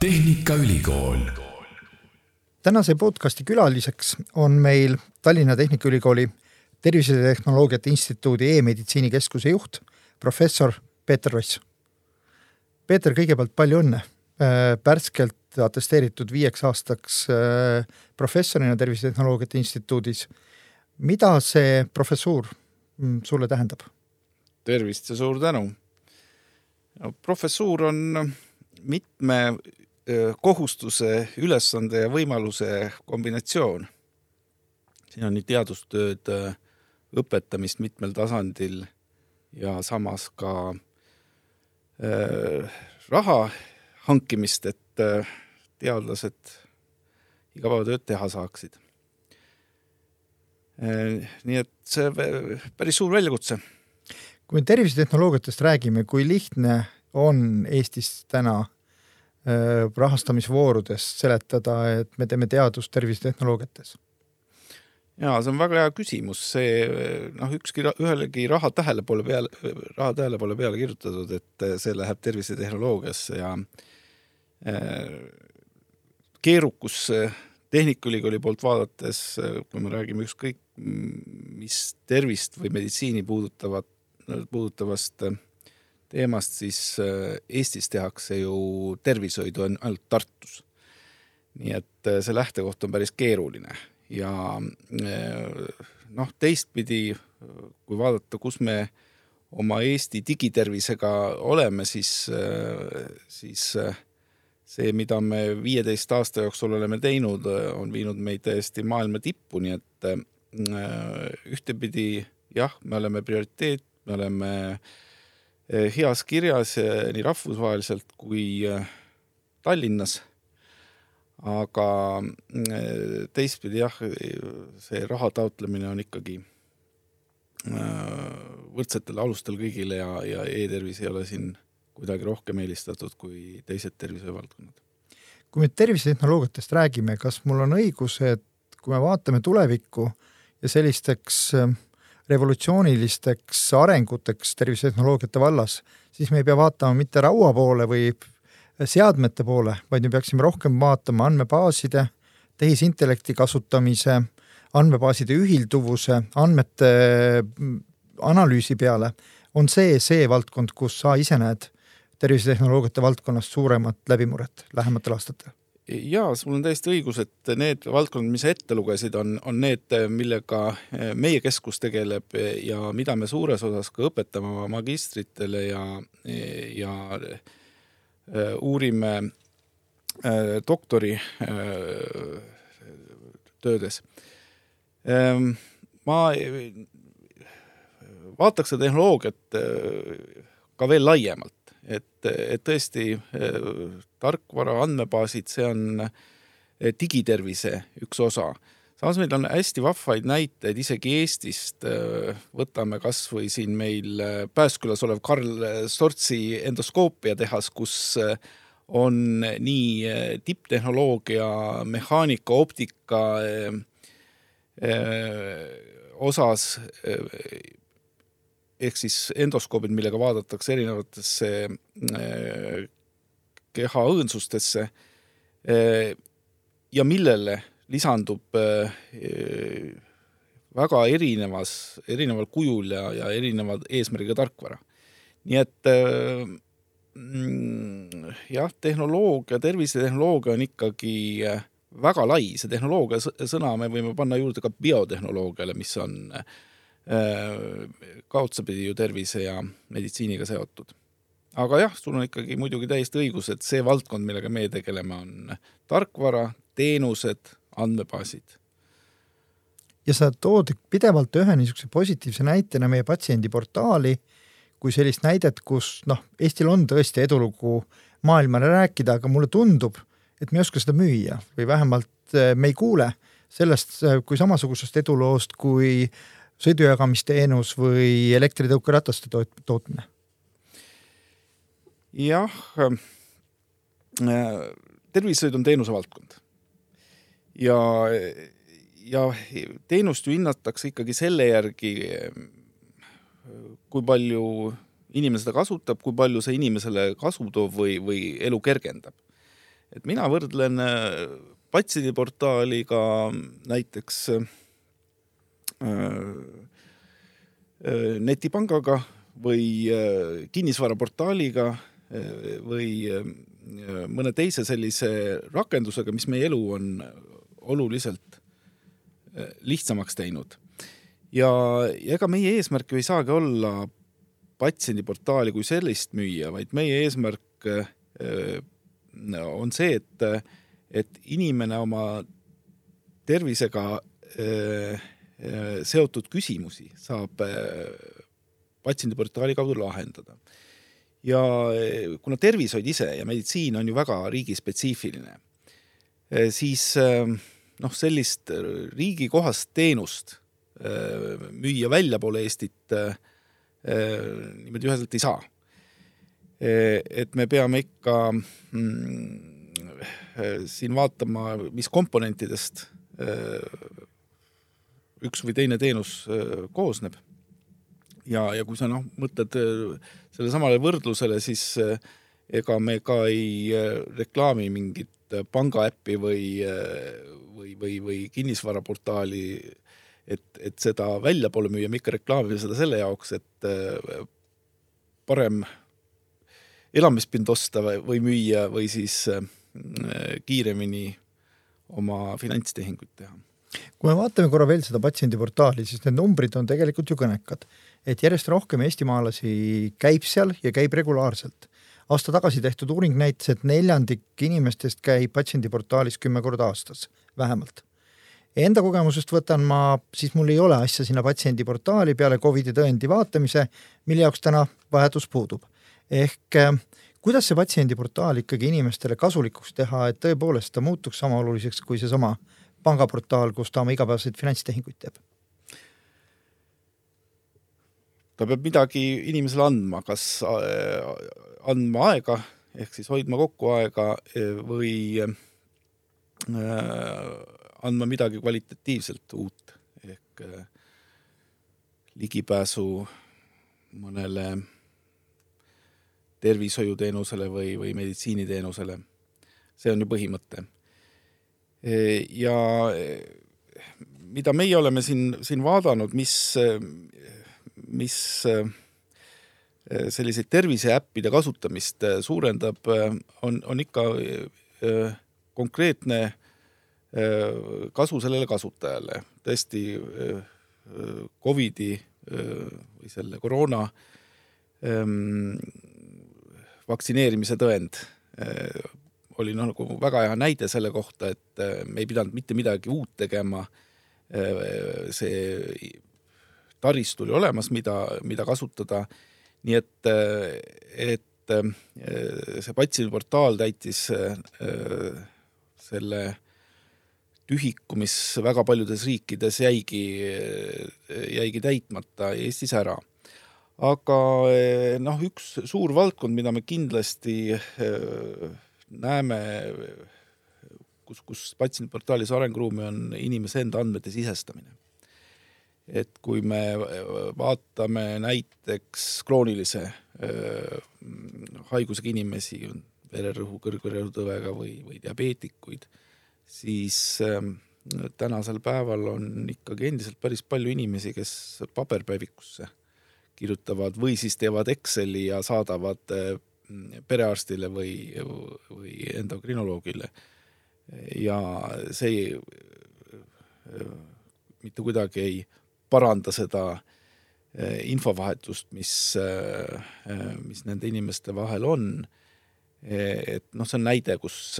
Tehnikaülikool. tänase podcasti külaliseks on meil Tallinna Tehnikaülikooli Tervisetehnoloogiate Instituudi e-meditsiini keskuse juht, professor Peeter Ross. Peeter, kõigepealt palju õnne, värskelt atesteeritud viieks aastaks äh, professorina Tervisetehnoloogiate Instituudis. mida see professuur mm, sulle tähendab? tervist ja suur tänu. professuur on mitme kohustuse, ülesande ja võimaluse kombinatsioon. siin on nii teadustööd, õpetamist mitmel tasandil ja samas ka äh, raha hankimist, et äh, teadlased igapäevatööd teha saaksid äh,. nii et see päris suur väljakutse kui me tervisetehnoloogiatest räägime, kui lihtne on Eestis täna äh, rahastamisvoorudes seletada, et me teeme teadust tervisetehnoloogiates? jaa, see on väga hea küsimus, see noh, ükski, ühelegi raha tähelepanu peale, raha tähelepanu peale kirjutatud, et see läheb tervisetehnoloogiasse ja äh, keerukus Tehnikaülikooli poolt vaadates, kui me räägime ükskõik mis tervist või meditsiini puudutavat puudutavast äh, teemast, siis äh, Eestis tehakse ju tervishoidu ainult Tartus. nii et äh, see lähtekoht on päris keeruline ja noh, teistpidi, kui vaadata, kus me oma Eesti digitervisega oleme, siis, siis see, mida me viieteist aasta jooksul oleme teinud, on viinud meid täiesti maailma tippu, nii et ühtepidi jah, me oleme prioriteet, me oleme eh, heas kirjas eh, nii rahvusvaheliselt kui eh, Tallinnas. aga teistpidi jah, see raha taotlemine on ikkagi võrdsetel alustel kõigile ja, ja e-tervis ei ole siin kuidagi rohkem eelistatud kui teised tervishoiuvaldkonnad. kui me tervisetehnoloogiatest räägime, kas mul on õigus, et kui me vaatame tulevikku ja sellisteks äh, revolutsioonilisteks arenguteks tervisetehnoloogiate vallas, siis me ei pea vaatama mitte raua poole või seadmete poole, vaid me peaksime rohkem vaatama andmebaaside, tehisintellekti kasutamise, andmebaaside ühilduvuse, andmete mm, analüüsi peale, on see see valdkond, kus sa ise näed tervisetehnoloogiate valdkonnas suuremat läbimurret lähematel aastatel? Jaa, sul on täiesti õigus, et need valdkonnad, mis sa ette lugesid, on, on need, millega eh, meie keskus tegeleb ja mida me suures osas ka õpetame oma magistritele ja, ja eh, uurime eh, doktori töödes. Ehm, ma vaataks seda tehnoloogiat ka veel laiemalt et, et tõesti tarkvara, andmebaasid, see on digitervise üks osa. samas meil on hästi vahvaid näiteid isegi Eestist, võtame kas või siin meil Pääskülas olev Karl Stortsi endoskoopiatehas, kus on nii tipptehnoloogia, mehaanika, optika osas ehk siis endoskoobid, millega vaadatakse erinevatesse äh, keha õõnsustesse äh, ja millele lisandub äh, väga erinevas, erineval kujul ja, ja erineva eesmärgiga tarkvara. nii et mm, jah, tehnoloogia, tervisetehnoloogia on ikkagi väga lai, see tehnoloogia sõna me võime panna juurde ka biotehnoloogiale, mis on äh, Äh, ka otsapidi ju tervise ja meditsiiniga seotud. aga jah, sul on ikkagi muidugi täiesti õigus, et see valdkond, millega meie tegeleme, on tarkvara, teenused, andmebaasid. ja sa tood pidevalt ühe niisuguse positiivse näitena meie patsiendiportaali kui sellist näidet, kus noh, Eestil on tõesti edulugu maailmale rääkida, aga mulle tundub, et me ei oska seda müüa või vähemalt äh, me ei kuule sellest äh, kui samasugusest eduloost, kui äh, sõidujagamisteenus või elektritõukerataste toot-, tootmine? jah äh,, tervishoid on teenuse valdkond. ja, ja teenust ju hinnatakse ikkagi selle järgi, kui palju inimene seda kasutab, kui palju see inimesele kasu toob või, või elu kergendab. et mina võrdlen patsiendiportaaliga näiteks netipangaga või kinnisvaraportaaliga või mõne teise sellise rakendusega, mis meie elu on oluliselt lihtsamaks teinud. ja, ja ega meie eesmärk ju ei saagi olla patsiendiportaali kui sellist müüa, vaid meie eesmärk on see, et, et inimene oma tervisega seotud küsimusi saab patsiendiportaali kaudu lahendada ja eh, kuna tervishoid ise ja meditsiin on ju väga riigispetsiifiline, siis eh, noh, sellist riigikohast teenust müüa väljapoole Eestit niimoodi üheselt ei saa. et me peame ikka mm, siin vaatama, mis komponentidest üks või teine teenus koosneb. Ja, ja kui sa noh, mõtled äh, sellesamale võrdlusele, siis äh, ega me ka ei äh, reklaami mingit pangaäppi või, või, või, või kinnisvaraportaali, et, et seda väljapoole müüa, me ikka reklaamime seda selle jaoks, et parem elamispind osta või müüa või siis kiiremini oma finantstehinguid teha kui me vaatame korra veel seda patsiendiportaali, siis need numbrid on tegelikult ju kõnekad et järjest rohkem eestimaalasi käib seal ja käib regulaarselt. aasta tagasi tehtud uuring näitas, et neljandik inimestest käib patsiendiportaalis kümme korda aastas, vähemalt. Enda kogemusest võtan ma, siis mul ei ole asja sinna patsiendiportaali peale Covidi tõendi vaatamise, mille jaoks täna vajadus puudub. ehk eh, kuidas see patsiendiportaal ikkagi inimestele kasulikuks teha, et tõepoolest ta muutuks sama oluliseks kui seesama pangaportaal, kus ta oma igapäevaseid finantstehinguid teeb? ta peab midagi inimesele andma, kas äh, andma aega ehk siis hoidma kokku aega äh, või äh, andma midagi kvalitatiivselt uut ehk ligipääsu mõnele tervishoiuteenusele või, või meditsiiniteenusele. see on ju põhimõte. Ja mida meie oleme siin, siin vaadanud, mis mis äh, selliseid terviseäppide kasutamist suurendab, on, on ikka konkreetne kasu sellele kasutajale. tõesti, Covidi või selle koroona vaktsineerimise tõend oli noh, nagu väga hea näide selle kohta, et me ei pidanud mitte midagi uut tegema. see taristu oli olemas, mida, mida kasutada. nii et, et see patsiendiportaal täitis selle tühiku, mis väga paljudes riikides jäigi, jäigi täitmata Eestis ära. aga noh, üks suur valdkond, mida me kindlasti näeme, kus, kus patsiendiportaalis arenguruumi on inimese enda andmete sisestamine. Et kui me vaatame näiteks kroonilise äh, haigusega inimesi, vererõhu, kõrgvererõhutõvega või, või diabeetikuid, siis äh, tänasel päeval on ikkagi endiselt päris palju inimesi, kes paberpäevikusse kirjutavad või siis teevad Exceli ja saadavad äh, perearstile või, või endokrinoloogile. ja see äh, mitte kuidagi ei paranda seda eh, infovahetust, mis, eh, mis nende inimeste vahel on. et noh, see on näide, kus,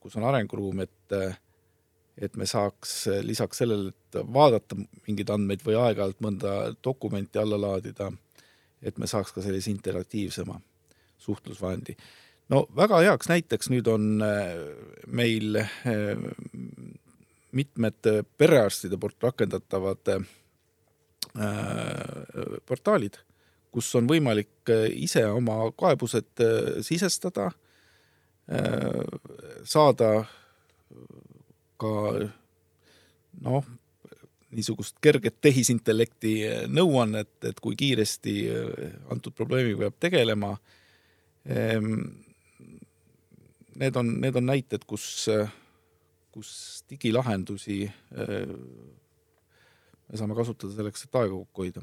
kus on arenguruum, et, et me saaks lisaks sellele, et vaadata mingeid andmeid või aeg-ajalt mõnda dokumenti alla laadida, et me saaks ka sellise interaktiivsema suhtlusvahendi. no väga heaks näiteks nüüd on meil mitmed perearstide poolt rakendatavad äh, portaalid, kus on võimalik äh, ise oma kaebused äh, sisestada, saada ka noh, niisugust kerget tehisintellekti nõuannet, et kui kiiresti antud probleemiga peab tegelema. Ehm, need on, need on näited, kus, kus digilahendusi me saame kasutada selleks, et aega kokku hoida.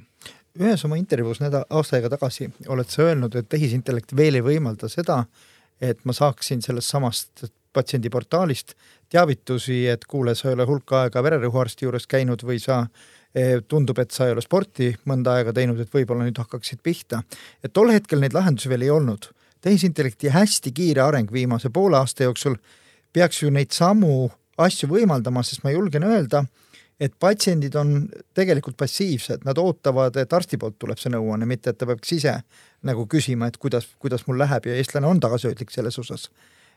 ühes oma intervjuus nädal, aasta aega tagasi oled sa öelnud, et tehisintellekt veel ei võimalda seda, et ma saaksin sellest samast patsiendiportaalist teavitusi, et kuule, sa ei ole hulk aega vererõhuarsti juures käinud või sa eh, tundub, et sa ei ole sporti mõnda aega teinud, et võib-olla nüüd hakkaksid pihta. et tol hetkel neid lahendusi veel ei olnud. Tehisintellekti hästi kiire areng viimase poole aasta jooksul peaks ju neid samu asju võimaldama, sest ma julgen öelda, et patsiendid on tegelikult passiivsed, nad ootavad, et arsti poolt tuleb see nõuanne, mitte et ta peaks ise nagu küsima, et kuidas, kuidas mul läheb ja eestlane on tagasihoidlik selles osas.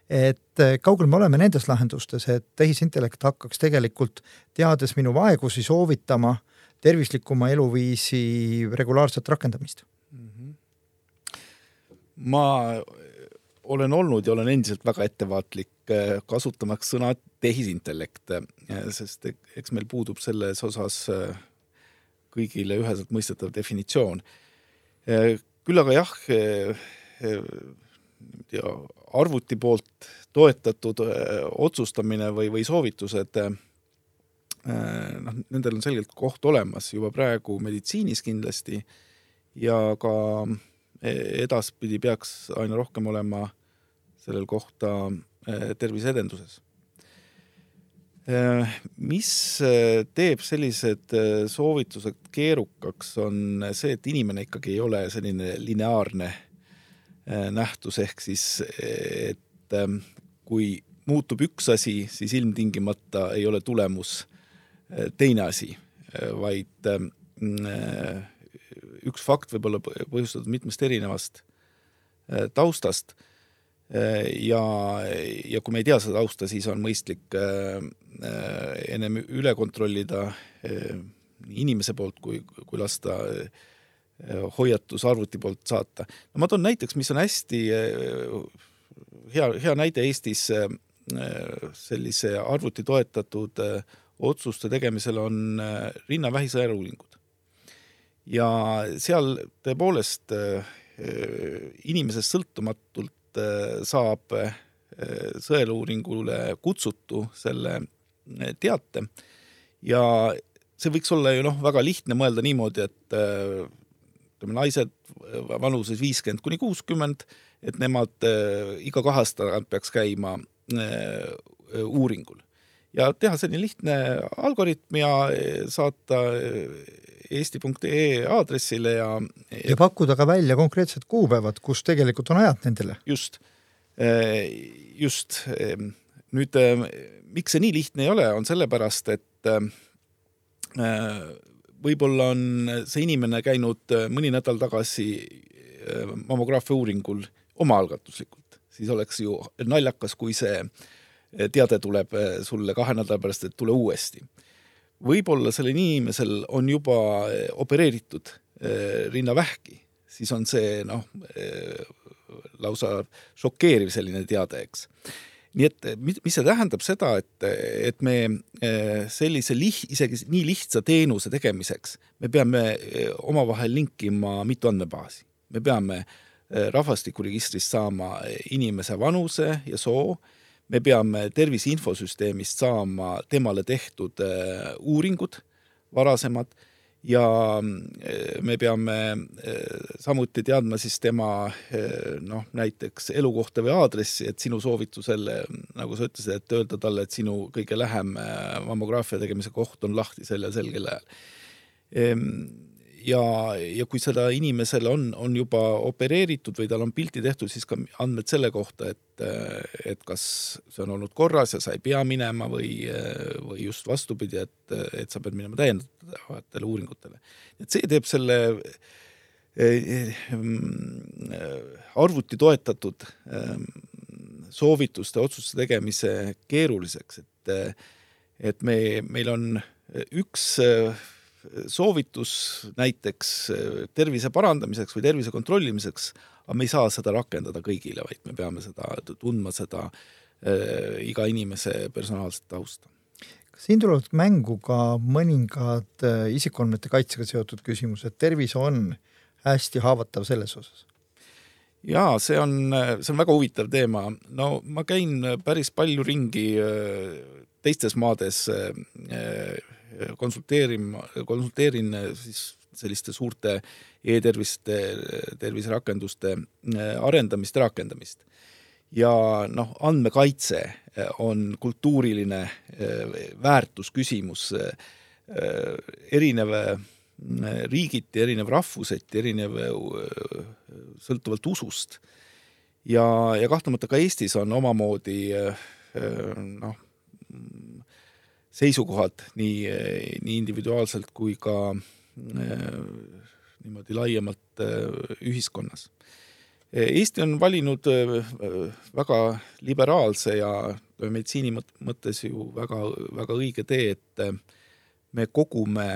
et eh, kaugel me oleme nendes lahendustes, et tehisintellekt hakkaks tegelikult, teades minu vaegusi, soovitama tervislikuma eluviisi regulaarset rakendamist. Ma olen olnud ja olen endiselt väga ettevaatlik eh, kasutamaks sõna tehisintellekt, eh, sest eks meil puudub selles osas eh, kõigile üheselt mõistetav definitsioon. küll aga jah, arvuti poolt toetatud otsustamine või, või soovitused, noh, nendel on selgelt koht olemas juba praegu meditsiinis kindlasti ja ka edaspidi peaks aina rohkem olema sellel kohta äh, terviseedenduses. Äh, mis teeb sellised soovitused keerukaks, on see, et inimene ikkagi ei ole selline lineaarne nähtus, ehk siis et kui muutub üks asi, siis ilmtingimata ei ole tulemus teine asi, vaid üks fakt võib olla põhjustatud mitmest erinevast taustast ja, ja kui me ei tea seda tausta, siis on mõistlik äh, äh, ennem üle kontrollida äh, nii inimese poolt kui, kui lasta hoiatus arvuti poolt saata. no ma toon näiteks, mis on hästi hea, hea näide Eestis sellise arvuti toetatud otsuste tegemisel on rinnavähi sõeluuringud. Ja seal tõepoolest inimesest sõltumatult Äh, saab äh, sõeluuringule kutsutu selle äh, teate. Ja see võiks olla ju noh, väga lihtne mõelda niimoodi, et ütleme, naised vanuses viiskümmend kuni kuuskümmend, et nemad iga kahe aasta tagant peaks käima uuringul. Ja teha selline lihtne algoritm ja saata eesti.ee aadressile ja, ja pakkuda ka välja konkreetsed kuupäevad, kus tegelikult on ajad nendele. just, äh, just. Ähm, nüüd ähm, miks see nii lihtne ei ole, on sellepärast, et ähm, äh, võib-olla on see inimene käinud äh, mõni nädal tagasi mammograafia uuringul omaalgatuslikult, siis oleks ju naljakas, kui see teade tuleb sulle kahe nädala pärast, et tule uuesti võib-olla sellel inimesel on juba eh, opereeritud eh, rinnavähki, siis on see noh, eh, lausa šokeeriv selline teade, eks. nii et mis see tähendab seda, et, et me sellise liht-, isegi nii lihtsa teenuse tegemiseks me peame omavahel linkima mitu andmebaasi. me peame rahvastikuregistrist saama inimese vanuse ja soo me peame tervise infosüsteemist saama temale tehtud äh, uuringud, varasemad, ja äh, me peame äh, samuti teadma siis tema noh, näiteks elukohta või aadressi, et sinu soovitusel, nagu sa ütlesid, et öelda talle, et sinu kõige lähem mammograafia tegemise koht on lahti sel ja sel kellaajal ehm, ja, ja kui seda inimesele on, on juba opereeritud või tal on pilti tehtud, siis ka andmed selle kohta, et, et kas see on olnud korras ja sa ei pea minema või, või just vastupidi, et, et sa pead minema täiendavatele uuringutele. et see teeb selle eh, arvuti toetatud eh, soovituste, otsuste tegemise keeruliseks, et, et me, meil on üks soovitus näiteks äh, tervise parandamiseks või tervise kontrollimiseks, aga me ei saa seda rakendada kõigile, vaid me peame seda, tundma seda äh, iga inimese personaalset tausta. siin tulevad mängu ka mõningad äh, isikuandmete kaitsega seotud küsimused, tervis on hästi haavatav selles osas? jaa, see on, see on väga huvitav teema. no ma käin päris palju ringi teistes maades konsulteerima, konsulteerin siis selliste suurte e-terviste, terviserakenduste arendamist ja rakendamist ja noh, andmekaitse on kultuuriline väärtusküsimus, erinev riigiti, erinev rahvuseti, erinev sõltuvalt usust. ja, ja kahtlemata ka Eestis on omamoodi noh, seisukohad nii, nii individuaalselt kui ka niimoodi laiemalt ühiskonnas Eesti on valinud väga liberaalse ja meditsiini mõttes ju väga, väga õige tee, et me kogume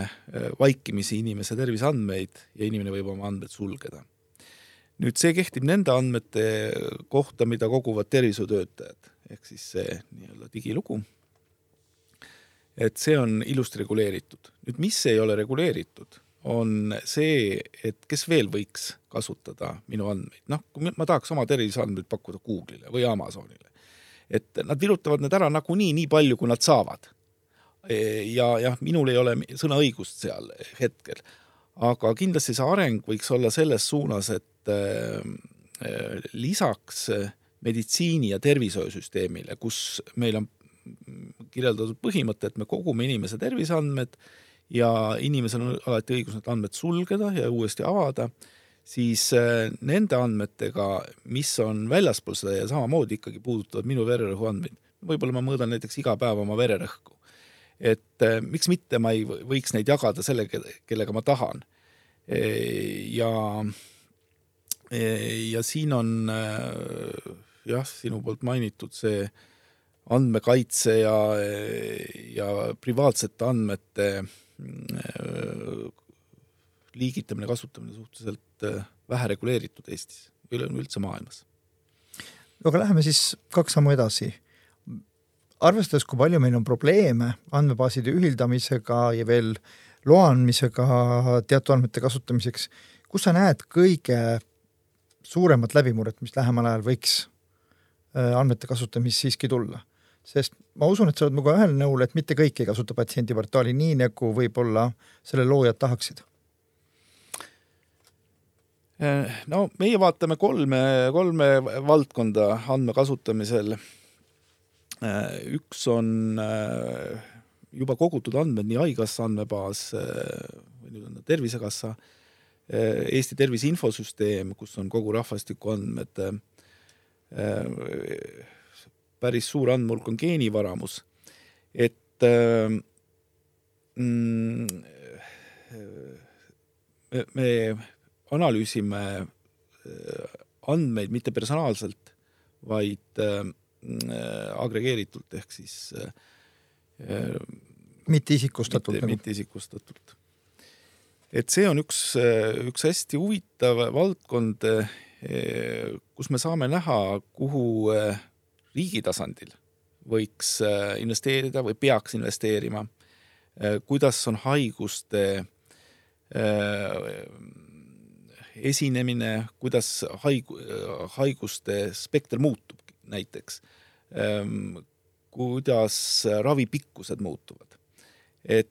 vaikimisi inimese terviseandmeid ja inimene võib oma andmed sulgeda. nüüd see kehtib nende andmete kohta, mida koguvad tervishoiutöötajad, ehk siis see nii-öelda digilugu. Et see on ilusti reguleeritud. nüüd, mis ei ole reguleeritud, on see, et kes veel võiks kasutada minu andmeid, noh, kui ma tahaks oma terviseandmeid pakkuda Google'ile või Amazonile, et nad virutavad need ära nagunii nii palju, kui nad saavad. E, ja jah, minul ei ole sõnaõigust seal hetkel, aga kindlasti see areng võiks olla selles suunas, et äh, lisaks meditsiini- ja tervishoiusüsteemile, kus meil on kirjeldatud põhimõte, et me kogume inimese terviseandmed ja inimesel on alati õigus need andmed sulgeda ja uuesti avada, siis äh, nende andmetega, mis on väljaspool seda ja samamoodi ikkagi puudutavad minu vererõhu andmeid, võib-olla ma mõõdan näiteks iga päev oma vererõhku. et äh, miks mitte ma ei võiks neid jagada sellega, kellega ma tahan. E, ja, e, ja siin on äh, jah, sinu poolt mainitud see andmekaitse ja, ja privaatsete andmete Äh, liigitamine, kasutamine suhteliselt äh, vähe reguleeritud Eestis üleüldse maailmas. aga läheme siis kaks sammu edasi. arvestades, kui palju meil on probleeme andmebaaside ühildamisega ja veel loa andmisega teatud andmete kasutamiseks, kus sa näed kõige suuremat läbimurret, mis lähemal ajal võiks äh, andmete kasutamist siiski tulla? Sest ma usun, et sa oled minuga ühel nõul, et mitte kõik ei kasuta patsiendiportaali nii, nagu võib-olla selle loojad tahaksid. no meie vaatame kolme, kolme valdkonda andmekasutamisel. üks on juba kogutud andmed, nii Haigekassa andmebaas nüüd on ta Tervisekassa, Eesti Tervise Infosüsteem, kus on kogu rahvastiku andmed päris suur andmehulk on geenivaramus, et äh, mm, me, me analüüsime äh, andmeid mitte personaalselt, vaid äh, agregeeritult ehk siis äh, mitte isikustatult mitte, nagu. mitte isikustatult. et see on üks, üks hästi huvitav valdkond, kus me saame näha, kuhu riigi tasandil võiks äh, investeerida või peaks investeerima, äh, kuidas on haiguste äh, esinemine, kuidas haigu-, haiguste spekter muutub näiteks, ähm, kuidas ravipikkused muutuvad. et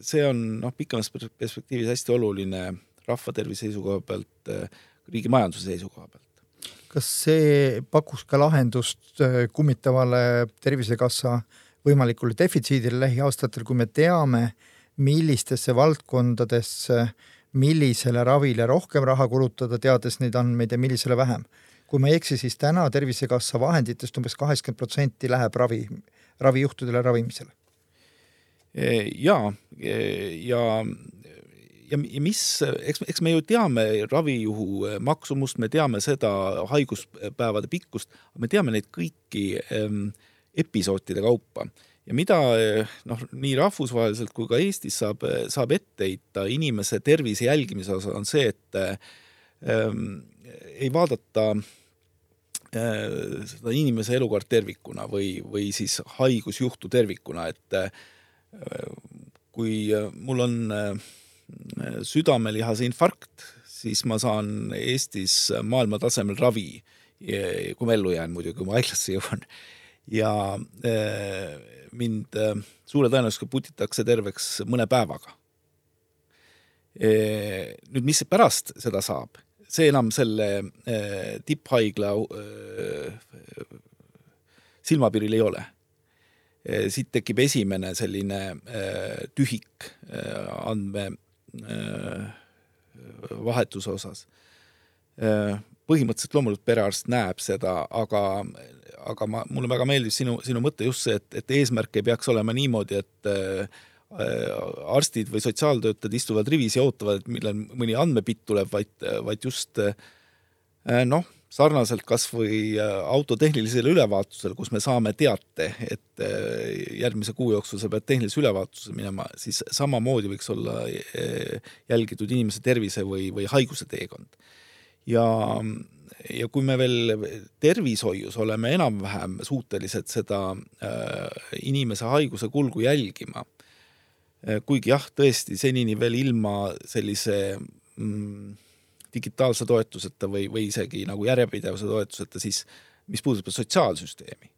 see on noh, pikemas perspektiivis hästi oluline rahva tervise seisukoha pealt, riigi majanduse seisukoha pealt kas see pakuks ka lahendust äh, kummitavale Tervisekassa võimalikule defitsiidile lähiaastatel, kui me teame, millistesse valdkondadesse, millisele ravile rohkem raha kulutada, teades neid andmeid ja millisele vähem. kui ma ei eksi, siis täna Tervisekassa vahenditest umbes kaheksakümmend protsenti läheb ravi, ravijuhtudele ravimisele. jaa, ja ja, ja mis, eks, eks me ju teame ravijuhu eh, maksumust, me teame seda haiguspäevade pikkust, me teame neid kõiki ähm, episoodide kaupa. Ja mida eh, noh, nii rahvusvaheliselt kui ka Eestis saab, saab ette heita inimese tervise jälgimise osas, on see, et ähm, ei vaadata äh, seda inimese elukaart tervikuna või, või siis haigusjuhtu tervikuna, et äh, kui mul on äh, südamelihase infarkt, siis ma saan Eestis maailma tasemel ravi, kui ma ellu jään muidugi, kui ma haiglasse jõuan. ja mind suure tõenäosusega putitakse terveks mõne päevaga. nüüd, mis pärast seda saab, see enam selle tipphaigla silmapiiril ei ole siit tekib esimene selline tühik äh, äh, osas. põhimõtteliselt loomulikult perearst näeb seda, aga, aga ma, mulle väga meeldis sinu, sinu mõte just see, et, et eesmärk ei peaks olema niimoodi, et arstid või sotsiaaltöötajad istuvad rivis ja ootavad, et millal mõni andmebitt tuleb, vaid, vaid just noh sarnaselt kas või äh, auto tehnilisele ülevaatusele, kus me saame teate, et äh, järgmise kuu jooksul sa pead tehnilise ülevaatusele minema, siis samamoodi võiks olla äh, jälgitud inimese tervise või, või haiguse teekond. ja, ja kui me veel tervishoius oleme enam-vähem suutelised seda inimese haiguse kulgu jälgima, kuigi jah, tõesti senini veel ilma sellise mm, digitaalse toetuseta või, või isegi nagu järjepidevuse toetuseta, siis mis puudutab sotsiaalsüsteemi,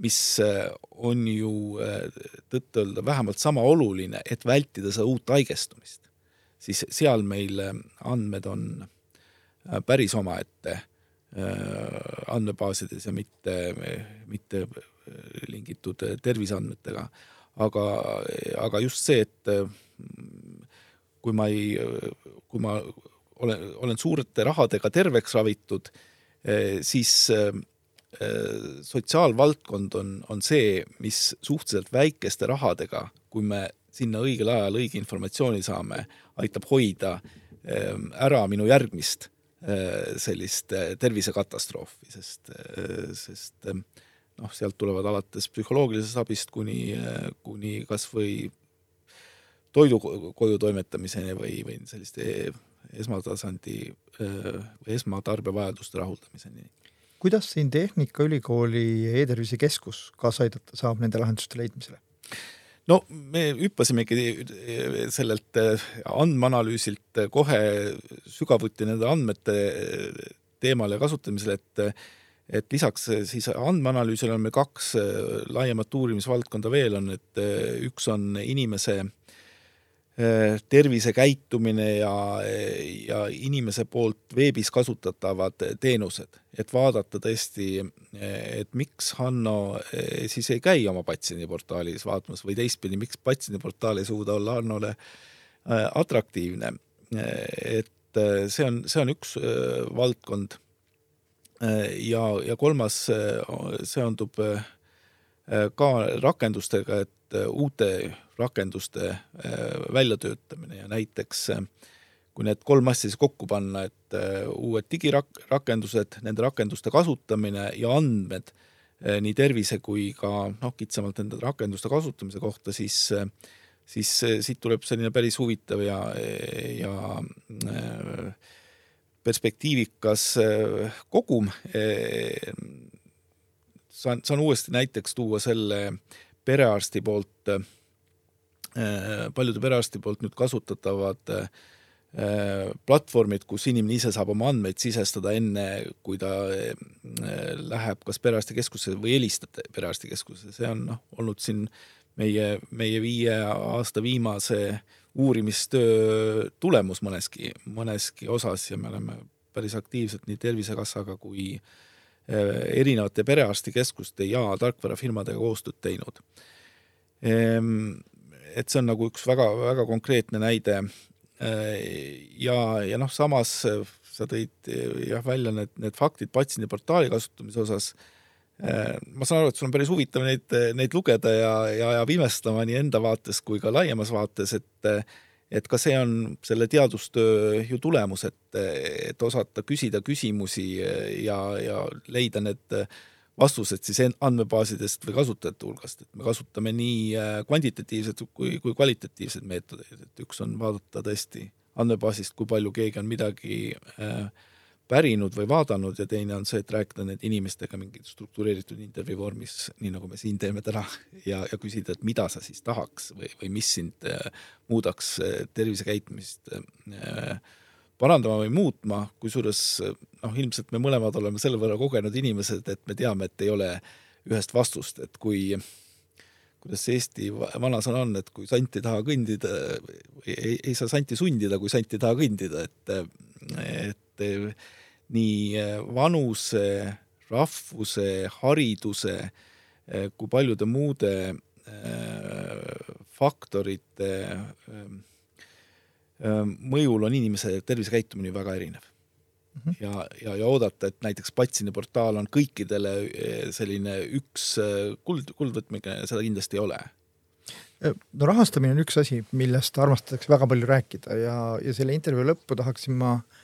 mis äh, on ju äh, tõtt-öelda vähemalt sama oluline, et vältida seda uut haigestumist, siis seal meil äh, andmed on päris omaette andmebaasides ja mitte, mitte lingitud terviseandmetega. aga, aga just see, et kui ma ei, kui ma olen, olen suurte rahadega terveks ravitud, eh, siis eh, eh, sotsiaalvaldkond on, on see, mis suhteliselt väikeste rahadega, kui me sinna õigel ajal õige informatsiooni saame, aitab hoida ära minu järgmist sellist tervisekatastroofi, sest, sest noh, sealt tulevad alates psühholoogilisest abist kuni, kuni kas või toidu koju toimetamiseni või, või selliste esmatasandi või esmatarbijavajaduste rahuldamiseni. kuidas siin Tehnikaülikooli e-tervise keskus kaasa aidata saab nende lahenduste leidmisele? no me hüppasimegi sellelt andmeanalüüsilt kohe sügavuti nende andmete teemale kasutamisele, et et lisaks siis andmeanalüüsile on meil kaks laiemat uurimisvaldkonda veel, on, et üks on inimese tervisekäitumine ja, ja inimese poolt veebis kasutatavad teenused, et vaadata tõesti, et miks Hanno äh, siis ei käi oma patsiendiportaalis vaatamas või teistpidi, miks patsiendiportaal ei suuda olla Hannole äh, atraktiivne. et see on, see on üks valdkond. ja, ja kolmas seondub ka rakendustega, et uute rakenduste äh, väljatöötamine ja näiteks äh, kui need kolm asja siis kokku panna, et äh, uued digirakendused, nende rakenduste kasutamine ja andmed nii tervise kui ka noh, kitsamalt nende rakenduste kasutamise kohta, siis siis siit tuleb selline päris huvitav ja, ja perspektiivikas kogum. saan, saan uuesti näiteks tuua selle perearsti poolt Äh, paljude perearsti poolt nüüd kasutatavad äh, platvormid, kus inimene ise saab oma andmeid sisestada enne, kui ta äh, läheb kas perearstikeskusesse või helistab perearstikeskusesse, see on noh, olnud siin meie, meie viie aasta viimase uurimistöö tulemus mõneski, mõneski osas ja me oleme päris aktiivselt nii Tervisekassaga kui erinevate perearstikeskuste ja tarkvarafirmadega koostööd teinud ehm, et see on nagu üks väga-väga konkreetne näide. ja, ja noh, samas sa tõid jah välja need, need faktid patsiendiportaali kasutamise osas. ma saan aru, et sul on päris huvitav neid, neid lugeda ja, ja ajab imestama nii enda vaates kui ka laiemas vaates, et et ka see on selle teadustöö ju tulemus, et, et osata küsida küsimusi ja, ja leida need vastused siis andmebaasidest või kasutajate hulgast, et me kasutame nii äh, kvantitatiivset kui, kui kvalitatiivseid meetodeid, et üks on vaadata tõesti andmebaasist, kui palju keegi on midagi äh, pärinud või vaadanud ja teine on see, et rääkida nende inimestega mingit struktureeritud intervjuu vormis, nii nagu me siin teeme täna, ja, ja küsida, et mida sa siis tahaks või, või mis sind äh, muudaks äh, tervisekäitumist äh, parandama või muutma, kusjuures noh, ilmselt me mõlemad oleme selle võrra kogenud inimesed, et me teame, et ei ole ühest vastust, et kui kuidas see Eesti vanasõna on, et kui sant ei taha kõndida, ei, ei saa santi sundida, kui sant ei taha kõndida, et, et nii vanuse, rahvuse, hariduse kui paljude muude faktorite mõjul on inimese tervisekäitumine väga erinev mm. -hmm. ja, ja, ja oodata, et näiteks Patsini portaal on kõikidele selline üks kuld, kuldvõtmega, seda kindlasti ei ole. no rahastamine on üks asi, millest armastatakse väga palju rääkida ja, ja selle intervjuu lõppu tahaksin ma äh, Äh,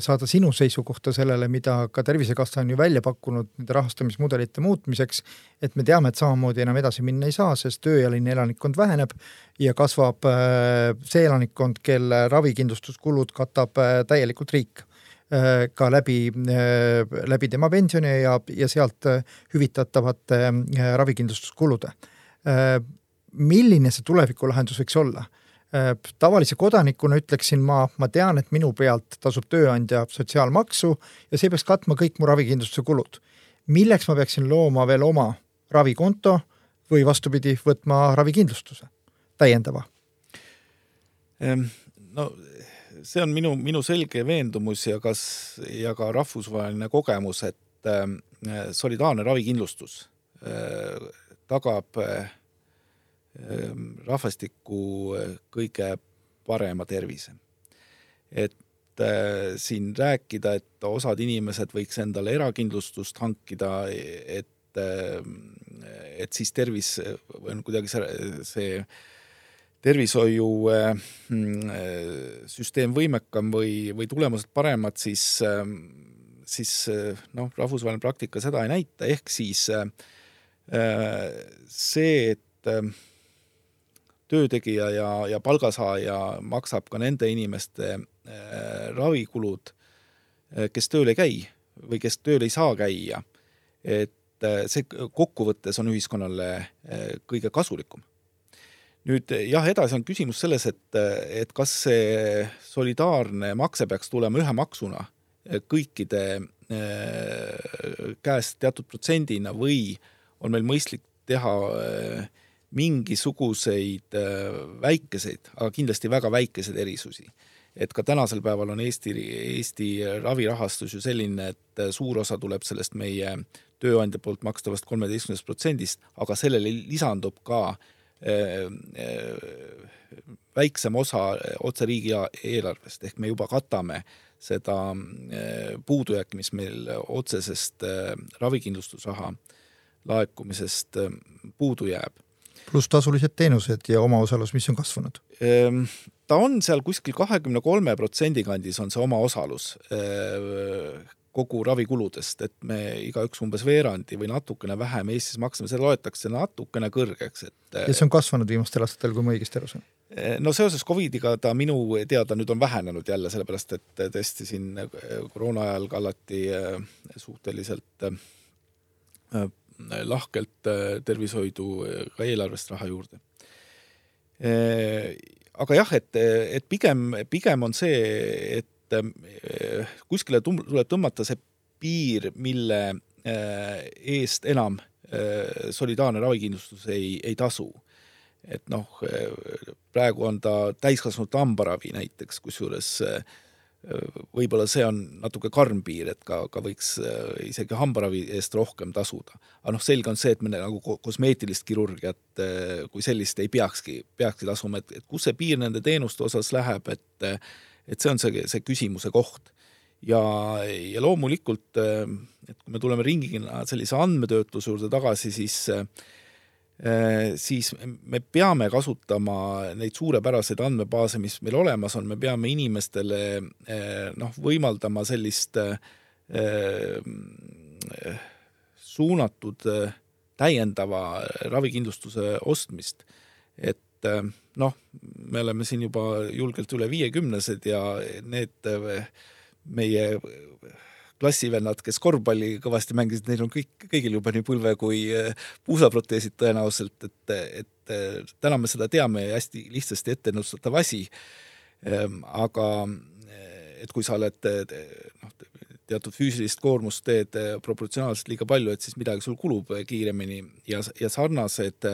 saada sinu seisukohta sellele, mida ka Tervisekassa on ju välja pakkunud nende rahastamismudelite muutmiseks, et me teame, et samamoodi enam edasi minna ei saa, sest tööealine elanikkond väheneb ja kasvab äh, see elanikkond, kelle ravikindlustuskulud katab äh, täielikult riik ka läbi, läbi tema pensioni ja, ja sealt hüvitatavate ravikindlustuskulude. milline see tulevikulahendus võiks olla? Äh, tavalise kodanikuna ütleksin ma, ma tean, et minu pealt tasub tööandja sotsiaalmaksu ja see peaks katma kõik mu ravikindlustuse kulud. milleks ma peaksin looma veel oma ravikonto või vastupidi, võtma ravikindlustuse täiendava? Ehm, no see on minu, minu selge veendumus ja kas, ja ka rahvusvaheline kogemus, et äh, solidaarne ravikindlustus äh, tagab äh, Ehm, rahvastiku eh, kõige parema tervise. et äh, siin rääkida, et osad inimesed võiks endale erakindlustust hankida, et äh,, et siis tervis on kuidagi see, see tervishoiusüsteem võimekam või, või tulemused paremad, siis, siis noh, rahvusvaheline praktika seda ei näita, ehk siis see, et töötegija ja, ja palgasaaja maksab ka nende inimeste äh, ravikulud äh,, kes tööl ei käi või kes tööl ei saa käia. et äh, see kokkuvõttes on ühiskonnale kõige kasulikum. nüüd jah, edasi on küsimus selles, et, et kas see solidaarne makse peaks tulema ühe maksuna kõikide käest teatud protsendina või on meil mõistlik teha äh, mingisuguseid äh, väikeseid, aga kindlasti väga väikeseid erisusi. et ka tänasel päeval on Eesti, Eesti ravirahastus ju selline, et äh, suur osa tuleb sellest meie tööandja poolt makstavast kolmeteistkümnest protsendist, aga sellele lisandub ka äh, väiksem osa otse riigieelarvest, ehk me juba katame seda puudujääki, mis meil otsesest ravikindlustusraha laekumisest puudu jääb pluss tasulised teenused ja omaosalus, mis on kasvanud? Ehm, ta on seal kuskil kahekümne kolme protsendi kandis, on see omaosalus ehm, kogu ravikuludest, et me igaüks umbes veerandi või natukene vähem Eestis maksame, seda loetakse natukene kõrgeks, et ja see on kasvanud viimastel aastatel, kui ma õigesti aru saan? Ehm, no seoses Covidiga ta minu teada nüüd on vähenenud jälle, sellepärast et tõesti siin koroona ajal kallati suhteliselt lahkelt äh, tervishoidu äh, ka eelarvest raha juurde. Äh, aga jah, et, et pigem, pigem on see, et kuskile tuleb tõmmata see piir, mille eest enam solidaarne ravikindlustus ei, ei tasu. et noh, praegu on ta täiskasvanute hambaravi näiteks, kusjuures äh, võib-olla see on natuke karm piir, et ka, ka võiks äh, isegi hambaravi eest rohkem tasuda. aga noh, selge on see, et me nagu kosmeetilist kirurgiat äh, kui sellist ei peakski, peakski tasuma, et, et kus see piir nende teenuste osas läheb, et et see on see, see küsimuse koht. ja, ja loomulikult, äh, et kui me tuleme ringina sellise andmetöötluse juurde tagasi, siis äh, Äh, siis me peame kasutama neid suurepäraseid andmebaase, mis meil olemas on, me peame inimestele äh, noh, võimaldama sellist äh, suunatud täiendava ravikindlustuse ostmist. et noh, me oleme siin juba julgelt üle viiekümnesed ja need meie klassivennad, kes korvpalli kõvasti mängisid, neil on kõik, kõigil juba nii põlve kui äh, puusaproteesid tõenäoliselt, et, et äh, täna me seda teame ja hästi lihtsasti ette ennustatav asi. Ehm, aga, äh, et kui sa oled noh, teatud füüsilist koormust teed proportsionaalselt liiga palju, et siis midagi sul kulub kiiremini ja, ja sarnased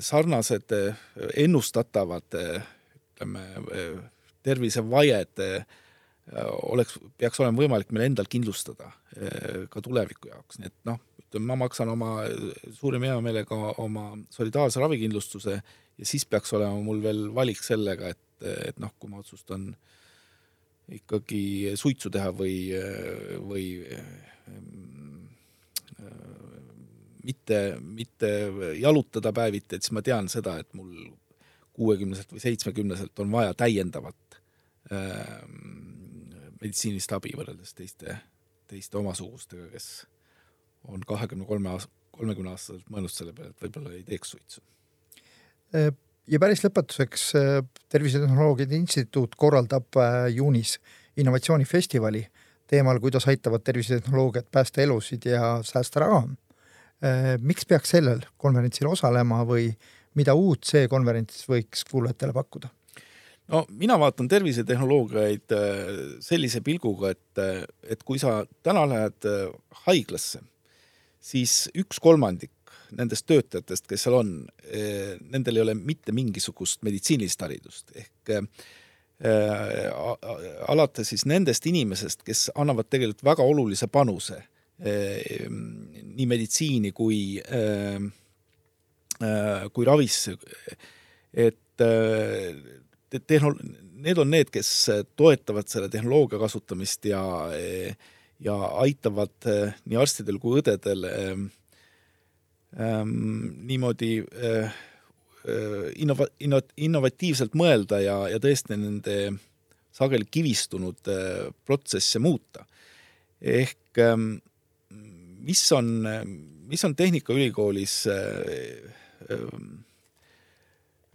sarnased ennustatavad ütleme, tervisevajed oleks, peaks olema võimalik meil endal kindlustada ka tuleviku jaoks, nii et noh, ütleme, ma maksan oma suurima heameelega oma solidaarse ravikindlustuse ja siis peaks olema mul veel valik sellega, et, et noh, kui ma otsustan ikkagi suitsu teha või, või mitte, mitte jalutada päeviti, et siis ma tean seda, et mul kuuekümneselt või seitsmekümneselt on vaja täiendavat äh, meditsiinilist abi võrreldes teiste, teiste omasugustega, kes on kahekümne kolme aast-, kolmekümne aastaselt mõelnud selle peale, et võib-olla ei teeks suitsu. ja päris lõpetuseks, Tervisetehnoloogiate Instituut korraldab äh, juunis innovatsioonifestivali teemal, kuidas aitavad tervisetehnoloogiad päästa elusid ja säästa raha. Äh, miks peaks sellel konverentsil osalema või mida uut see konverents võiks kuulajatele pakkuda? No mina vaatan tervisetehnoloogiaid äh, sellise pilguga, et, et kui sa täna lähed haiglasse siis üks kolmandik nendest töötajatest, kes seal on, nendel ei ole mitte mingisugust meditsiinilist haridust, ehk äh, alates siis nendest inimesest, kes annavad tegelikult väga olulise panuse äh, nii meditsiini kui äh,, kui ravisse, et tehnol-, need on need, kes toetavad selle tehnoloogia kasutamist ja äh, ja aitavad äh, nii arstidel kui õdedel ähm, ähm, niimoodi äh, äh, innova-, inno-, innovatiivselt mõelda ja, ja tõesti nende sageli kivistunud äh, protsesse muuta. ehk ähm, mis on, mis on Tehnikaülikoolis äh, äh,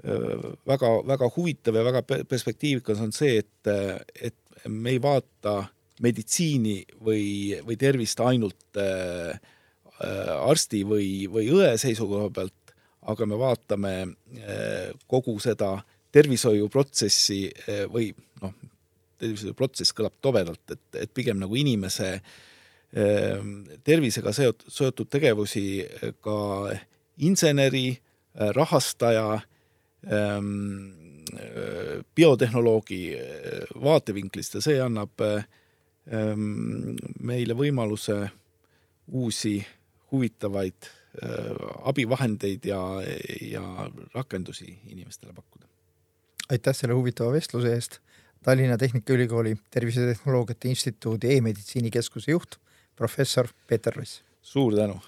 väga, väga huvitav ja väga perspektiivikas on see, et, et me ei vaata meditsiini või, või tervist ainult äh, äh, arsti või, või õe seisukoha pealt, aga me vaatame äh, kogu seda tervishoiuprotsessi äh, või noh, tervishoiuprotsess kõlab tobedalt, et, et pigem nagu inimese äh, tervisega seotud, seotud tegevusi ka inseneri, äh, rahastaja, ähm, biotehnoloogi vaatevinklist ja see annab äh, Ehm, meile võimaluse uusi huvitavaid äh, abivahendeid ja, ja rakendusi inimestele pakkuda. aitäh selle huvitava vestluse eest, Tallinna Tehnikaülikooli Tervisetehnoloogiate Instituudi e-meditsiinikeskuse juht, professor Peeter Ross. suur tänu!